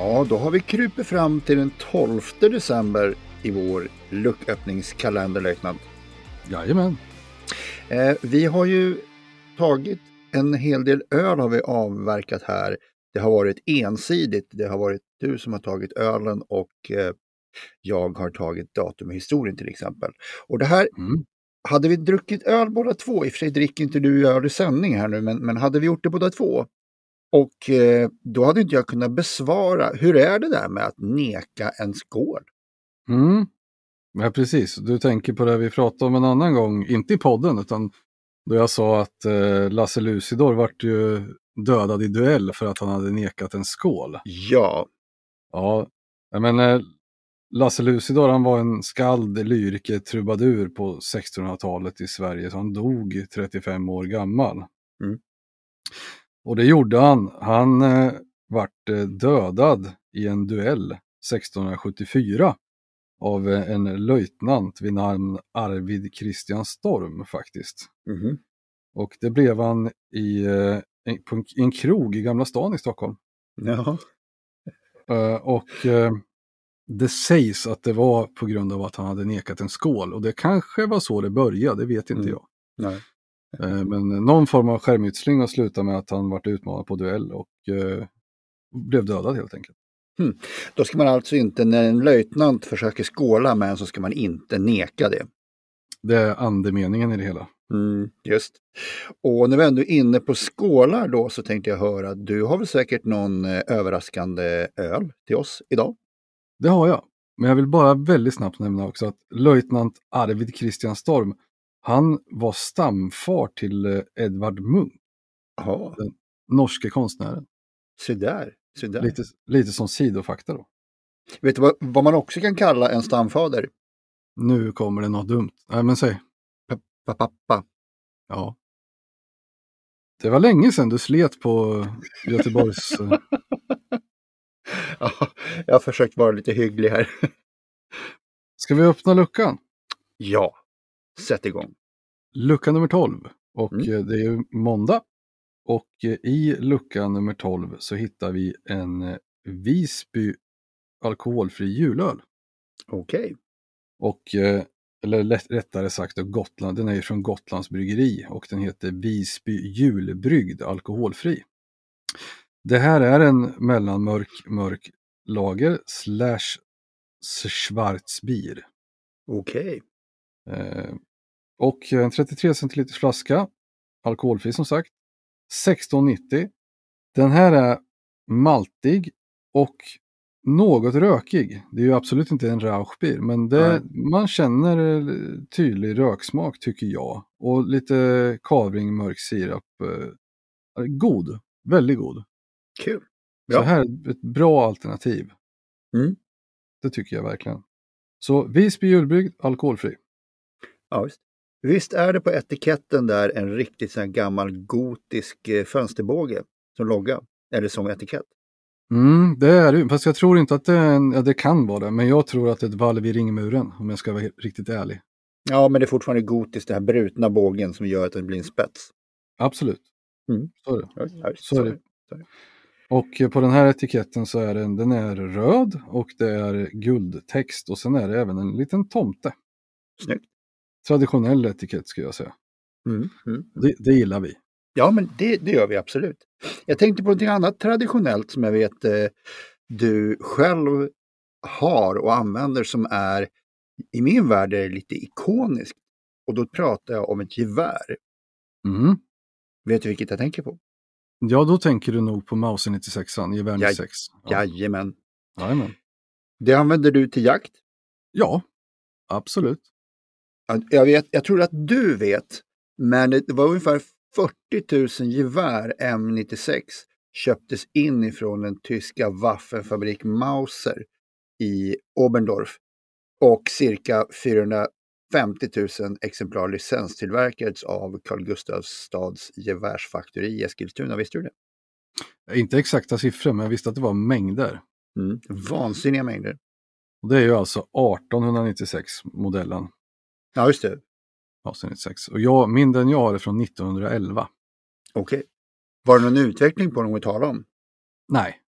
Ja, då har vi krupit fram till den 12 december i vår lucköppningskalender, löjtnant. Jajamän. Eh, vi har ju tagit en hel del öl har vi avverkat här. Det har varit ensidigt. Det har varit du som har tagit ölen och eh, jag har tagit datum och historien till exempel. Och det här, Mm. hade vi druckit öl båda två, i och för sig dricker inte du öl i sändning här nu, men, men hade vi gjort det båda två och eh, då hade inte jag kunnat besvara, hur är det där med att neka en skål? Mm. Ja, precis. Du tänker på det vi pratade om en annan gång, inte i podden, utan då jag sa att eh, Lasse Lucidor vart ju dödad i duell för att han hade nekat en skål. Ja, Ja, jag menar, Lasse Lucidor han var en skald, lyriker, trubadur på 1600-talet i Sverige, så han dog 35 år gammal. Mm. Och det gjorde han. Han eh, vart eh, dödad i en duell 1674 av eh, en löjtnant vid namn Arvid Christian Storm faktiskt. mhm. Och det blev han i, eh, en, på en, krog i Gamla stan i Stockholm. ja. Och det sägs att det var på grund av att han hade nekat en skål. Och det kanske var så det började, det vet inte Mm. jag. Nej. Eh, men någon form av skärmytsling och slutade med att han vart utmanad på duell och eh, blev dödad helt enkelt. Då ska man alltså inte, när en löjtnant försöker skåla med en så ska man inte neka det. Det är andemeningen i det hela. Mm, just. Och när vi ändå är inne på skålar då så tänkte jag höra, du har väl säkert någon eh, överraskande öl till oss idag? Det har jag. Men jag vill bara väldigt snabbt nämna också att löjtnant Arvid Christian Storm, han var stamfar till eh, Edvard Munch, Ja, norske konstnären. se där. Se där. Lite, lite som sidofakta då. Vet du vad, vad man också kan kalla en stamfader? Nu kommer det något dumt. Nej men säg. Pa- Pappa. Ja. Det var länge sedan du slet på Göteborgs... eh, Ja, jag har försökt vara lite hygglig här. Ska vi öppna luckan? Ja, sätt igång. Lucka nummer 12. Och Mm. eh, det är måndag. Och eh, i lucka nummer 12 så hittar vi en eh, Visby alkoholfri julöl. Okej. Och, eh, eller rättare sagt då, Gotland, den är ju från Gotlands bryggeri och den heter Visby julbryggd alkoholfri. Det här är en mellanmörk mörk lager slash schwarzbier. Okej. Eh, och en 33 centiliters flaska, alkoholfri som sagt, 16,90. Den här är maltig och något rökig. Det är ju absolut inte en Rauchbier, men det, man känner eh, tydlig röksmak tycker jag. Och lite kavring, mörk sirap. Eh, god, väldigt god. Kul. Så Ja. här är ett bra alternativ. Mm. Det tycker jag verkligen. Så Visby julbryggd, alkoholfri. Ja, visst. Visst är det på etiketten där en riktigt sån gammal gotisk eh, fönsterbåge som logga? Eller som etikett? Mm, det är det. Fast jag tror inte att det en, ja, det kan vara det, men jag tror att det är ett valv i ringmuren om jag ska vara riktigt ärlig. Ja, men det är fortfarande gotiskt, den här brutna bågen som gör att den blir en spets. Absolut. Mm. Så är det. Visst, Så är det. Och eh, på den här etiketten så är den, den är röd och det är guldtext och sen är det även en liten tomte. Snyggt. Traditionell etikett skulle jag säga. Mm. Mm. Det, det gillar vi. Ja, men det, det gör vi absolut. Jag tänkte på något annat traditionellt som jag vet eh, du själv har och använder som är i min värld är lite ikoniskt. Och då pratar jag om ett gevär. Mm. Vet du vilket jag tänker på? Ja, då tänker du nog på Mauser 96an, gevär Jaj- 96. Ja. Jajamän. Jajamän. Det använder du till jakt. ja, absolut. Jag, vet, jag tror att du vet, men det var ungefär 40 000 gevär M96 köptes in ifrån den tyska Waffenfabrik Mauser i Oberndorf och cirka 450 000 exemplar licenstillverkades av Carl Gustaf stads gevärsfaktori i Eskilstuna. Visste du det? Inte exakta siffror, men jag visste att det var mängder. Mm. Vansinniga mängder. Och det är ju alltså 1896-modellen. Ja, just det. 1896. Och jag, min den jag har är från 1911. Okej. Okay. Var det någon utveckling på dem att tala om? Nej.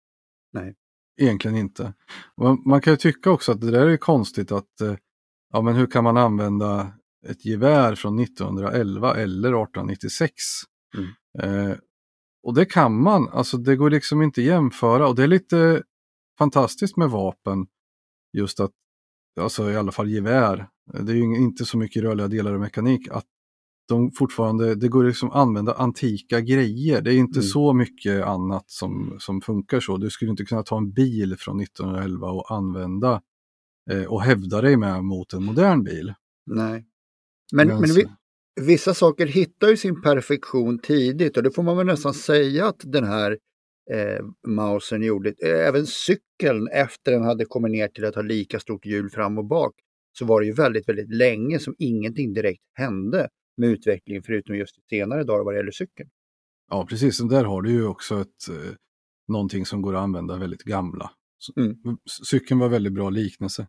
Nej. Egentligen inte. Man, man kan ju tycka också att det där är konstigt att eh, ja, men hur kan man använda ett gevär från 1911 eller 1896? Mm. Eh, och det kan man, alltså det går liksom inte jämföra och det är lite fantastiskt med vapen. Just att, alltså i alla fall gevär, det är ju inte så mycket rörliga delar och mekanik, att de fortfarande, det går liksom att använda antika grejer. Det är inte mm. så mycket annat som, som funkar så. Du skulle inte kunna ta en bil från 1911 och använda eh, och hävda dig med mot en modern bil. Nej. Men, men, men vi, vissa saker hittar ju sin perfektion tidigt och det får man väl nästan säga att den här eh, Mausen gjorde. Även cykeln efter den hade kommit ner till att ha lika stort hjul fram och bak så var det ju väldigt, väldigt länge som ingenting direkt hände med utvecklingen förutom just senare dagar vad det gäller cykeln. Ja, precis. Och där har du ju också ett, eh, någonting som går att använda väldigt gamla. Mm. Cykeln var väldigt bra liknelse.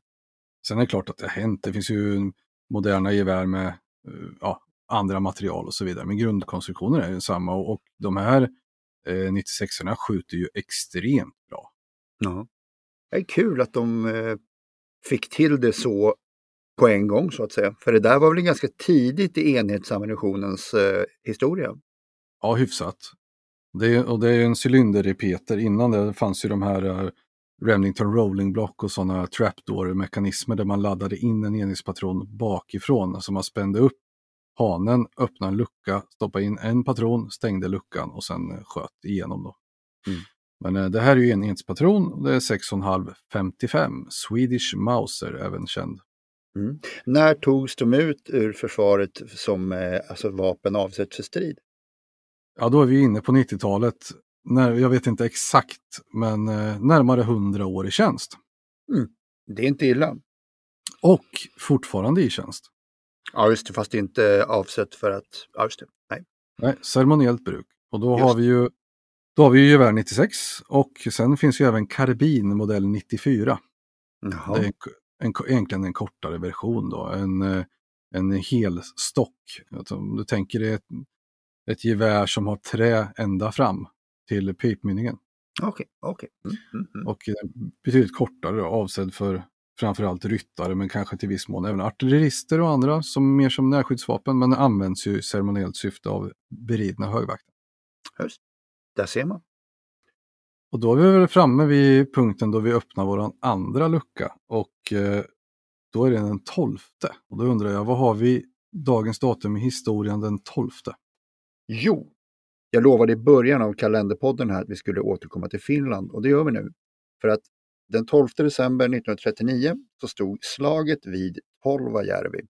Sen är det klart att det har hänt. Det finns ju moderna gevär med eh, ja, andra material och så vidare. Men grundkonstruktionen är ju samma och, och de här eh, 96orna skjuter ju extremt bra. Ja. Det är kul att de eh, fick till det så på en gång så att säga. För det där var väl ganska tidigt i enhetsammunitionens eh, historia? Ja, hyfsat. Det är, och det är en cylinderrepeter. Innan det fanns ju de här uh, Remington Rolling Block och sådana trapdoor-mekanismer där man laddade in en enhetspatron bakifrån. Alltså man spände upp hanen, öppnade en lucka, stoppade in en patron, stängde luckan och sen uh, sköt igenom. Då. Mm. Men uh, det här är ju en enhetspatron, det är 6,5 55 Swedish Mauser, även känd. Mm. När togs de ut ur försvaret som eh, alltså vapen avsett för strid? Ja, då är vi inne på 90-talet. jag vet inte exakt, men eh, närmare 100 år i tjänst. Mm. Det är inte illa. Och fortfarande i tjänst. Ja, just det, fast inte avsett för att... Ja, just det. Nej. Nej, ceremoniellt bruk. Och då just. har vi ju då har vi ju gevär 96 och sen finns ju även karbin modell 94. Jaha. Det är en, egentligen en kortare version då, en, eh, en hel stock. Alltså, om du tänker dig ett, ett gevär som har trä ända fram till pipmynningen. Okej, okay, okay. Mm, mm, mm. Och betydligt kortare, då, avsedd för framförallt ryttare men kanske till viss mån även artillerister och andra som mer som närskyddsvapen men används ju i ceremoniellt syfte av beridna högvakter. Där ser man. Och då är vi väl framme vid punkten då vi öppnar vår andra lucka och eh, då är det den 12. Och då undrar jag, vad har vi dagens datum i historien den 12? Jo, jag lovade i början av kalenderpodden här att vi skulle återkomma till Finland och det gör vi nu. För att den 12 december 1939 så stod slaget vid Polvajärvi.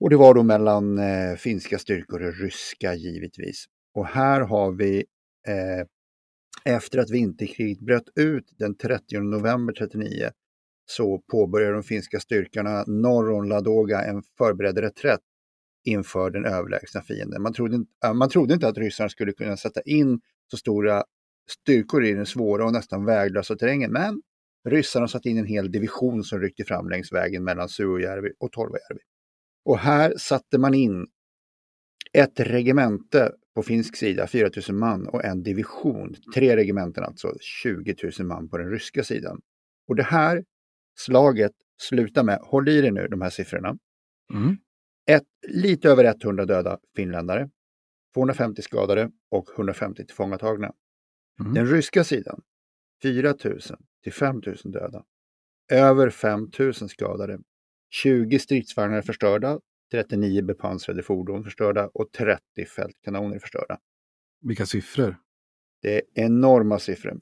Och det var då mellan eh, finska styrkor och ryska givetvis. Och här har vi eh, efter att vinterkriget bröt ut den 30 november 39 så påbörjade de finska styrkorna norr om Ladoga en förberedd reträtt inför den överlägsna fienden. Man trodde, inte, man trodde inte att ryssarna skulle kunna sätta in så stora styrkor i den svåra och nästan väglösa terrängen, men ryssarna satte in en hel division som ryckte fram längs vägen mellan Suojärvi och Torvojärvi. Och här satte man in ett regemente på finsk sida 4 000 man och en division, tre regementen alltså, 20 000 man på den ryska sidan. Och det här slaget slutar med, håll i dig nu de här siffrorna, mm. ett, lite över 100 döda finländare, 250 skadade och 150 tillfångatagna. Mm. Den ryska sidan, 4 000 till 5 000 döda, över 5 000 skadade, 20 stridsvagnar förstörda, 39 bepansrade fordon förstörda och 30 fältkanoner förstörda. Vilka siffror! Det är enorma siffror.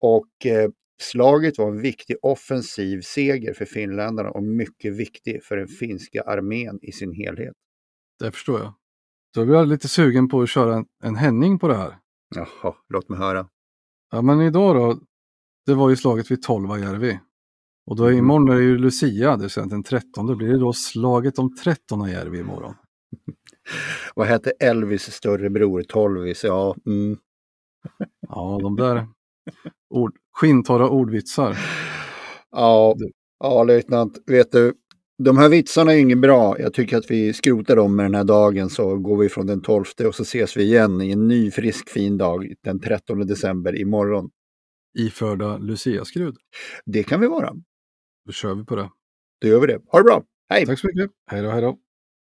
Och eh, Slaget var en viktig offensiv seger för finländarna och mycket viktig för den finska armén i sin helhet. Det förstår jag. Då blir jag lite sugen på att köra en, en Henning på det här. Jaha, låt mig höra. Ja, men idag då, det var ju slaget vid Tolvajärvi. Och då är Mm. imorgon är det ju Lucia, det vill den 13. Då blir det då slaget om Trettonajärvi imorgon. Vad hette Elvis större bror? Tolvis? Ja, mm. Ja, de där ord, skinntorra ordvitsar. ja, ja, löjtnant. Vet du, de här vitsarna är inget bra. Jag tycker att vi skrotar dem med den här dagen så går vi från den 12 och så ses vi igen i en ny frisk fin dag den 13 december imorgon. Iförda Lucia-skrud. Det kan vi vara. Då kör vi på det. Då gör vi det. Ha det bra. Hej! Tack så mycket. Hej då, hej då.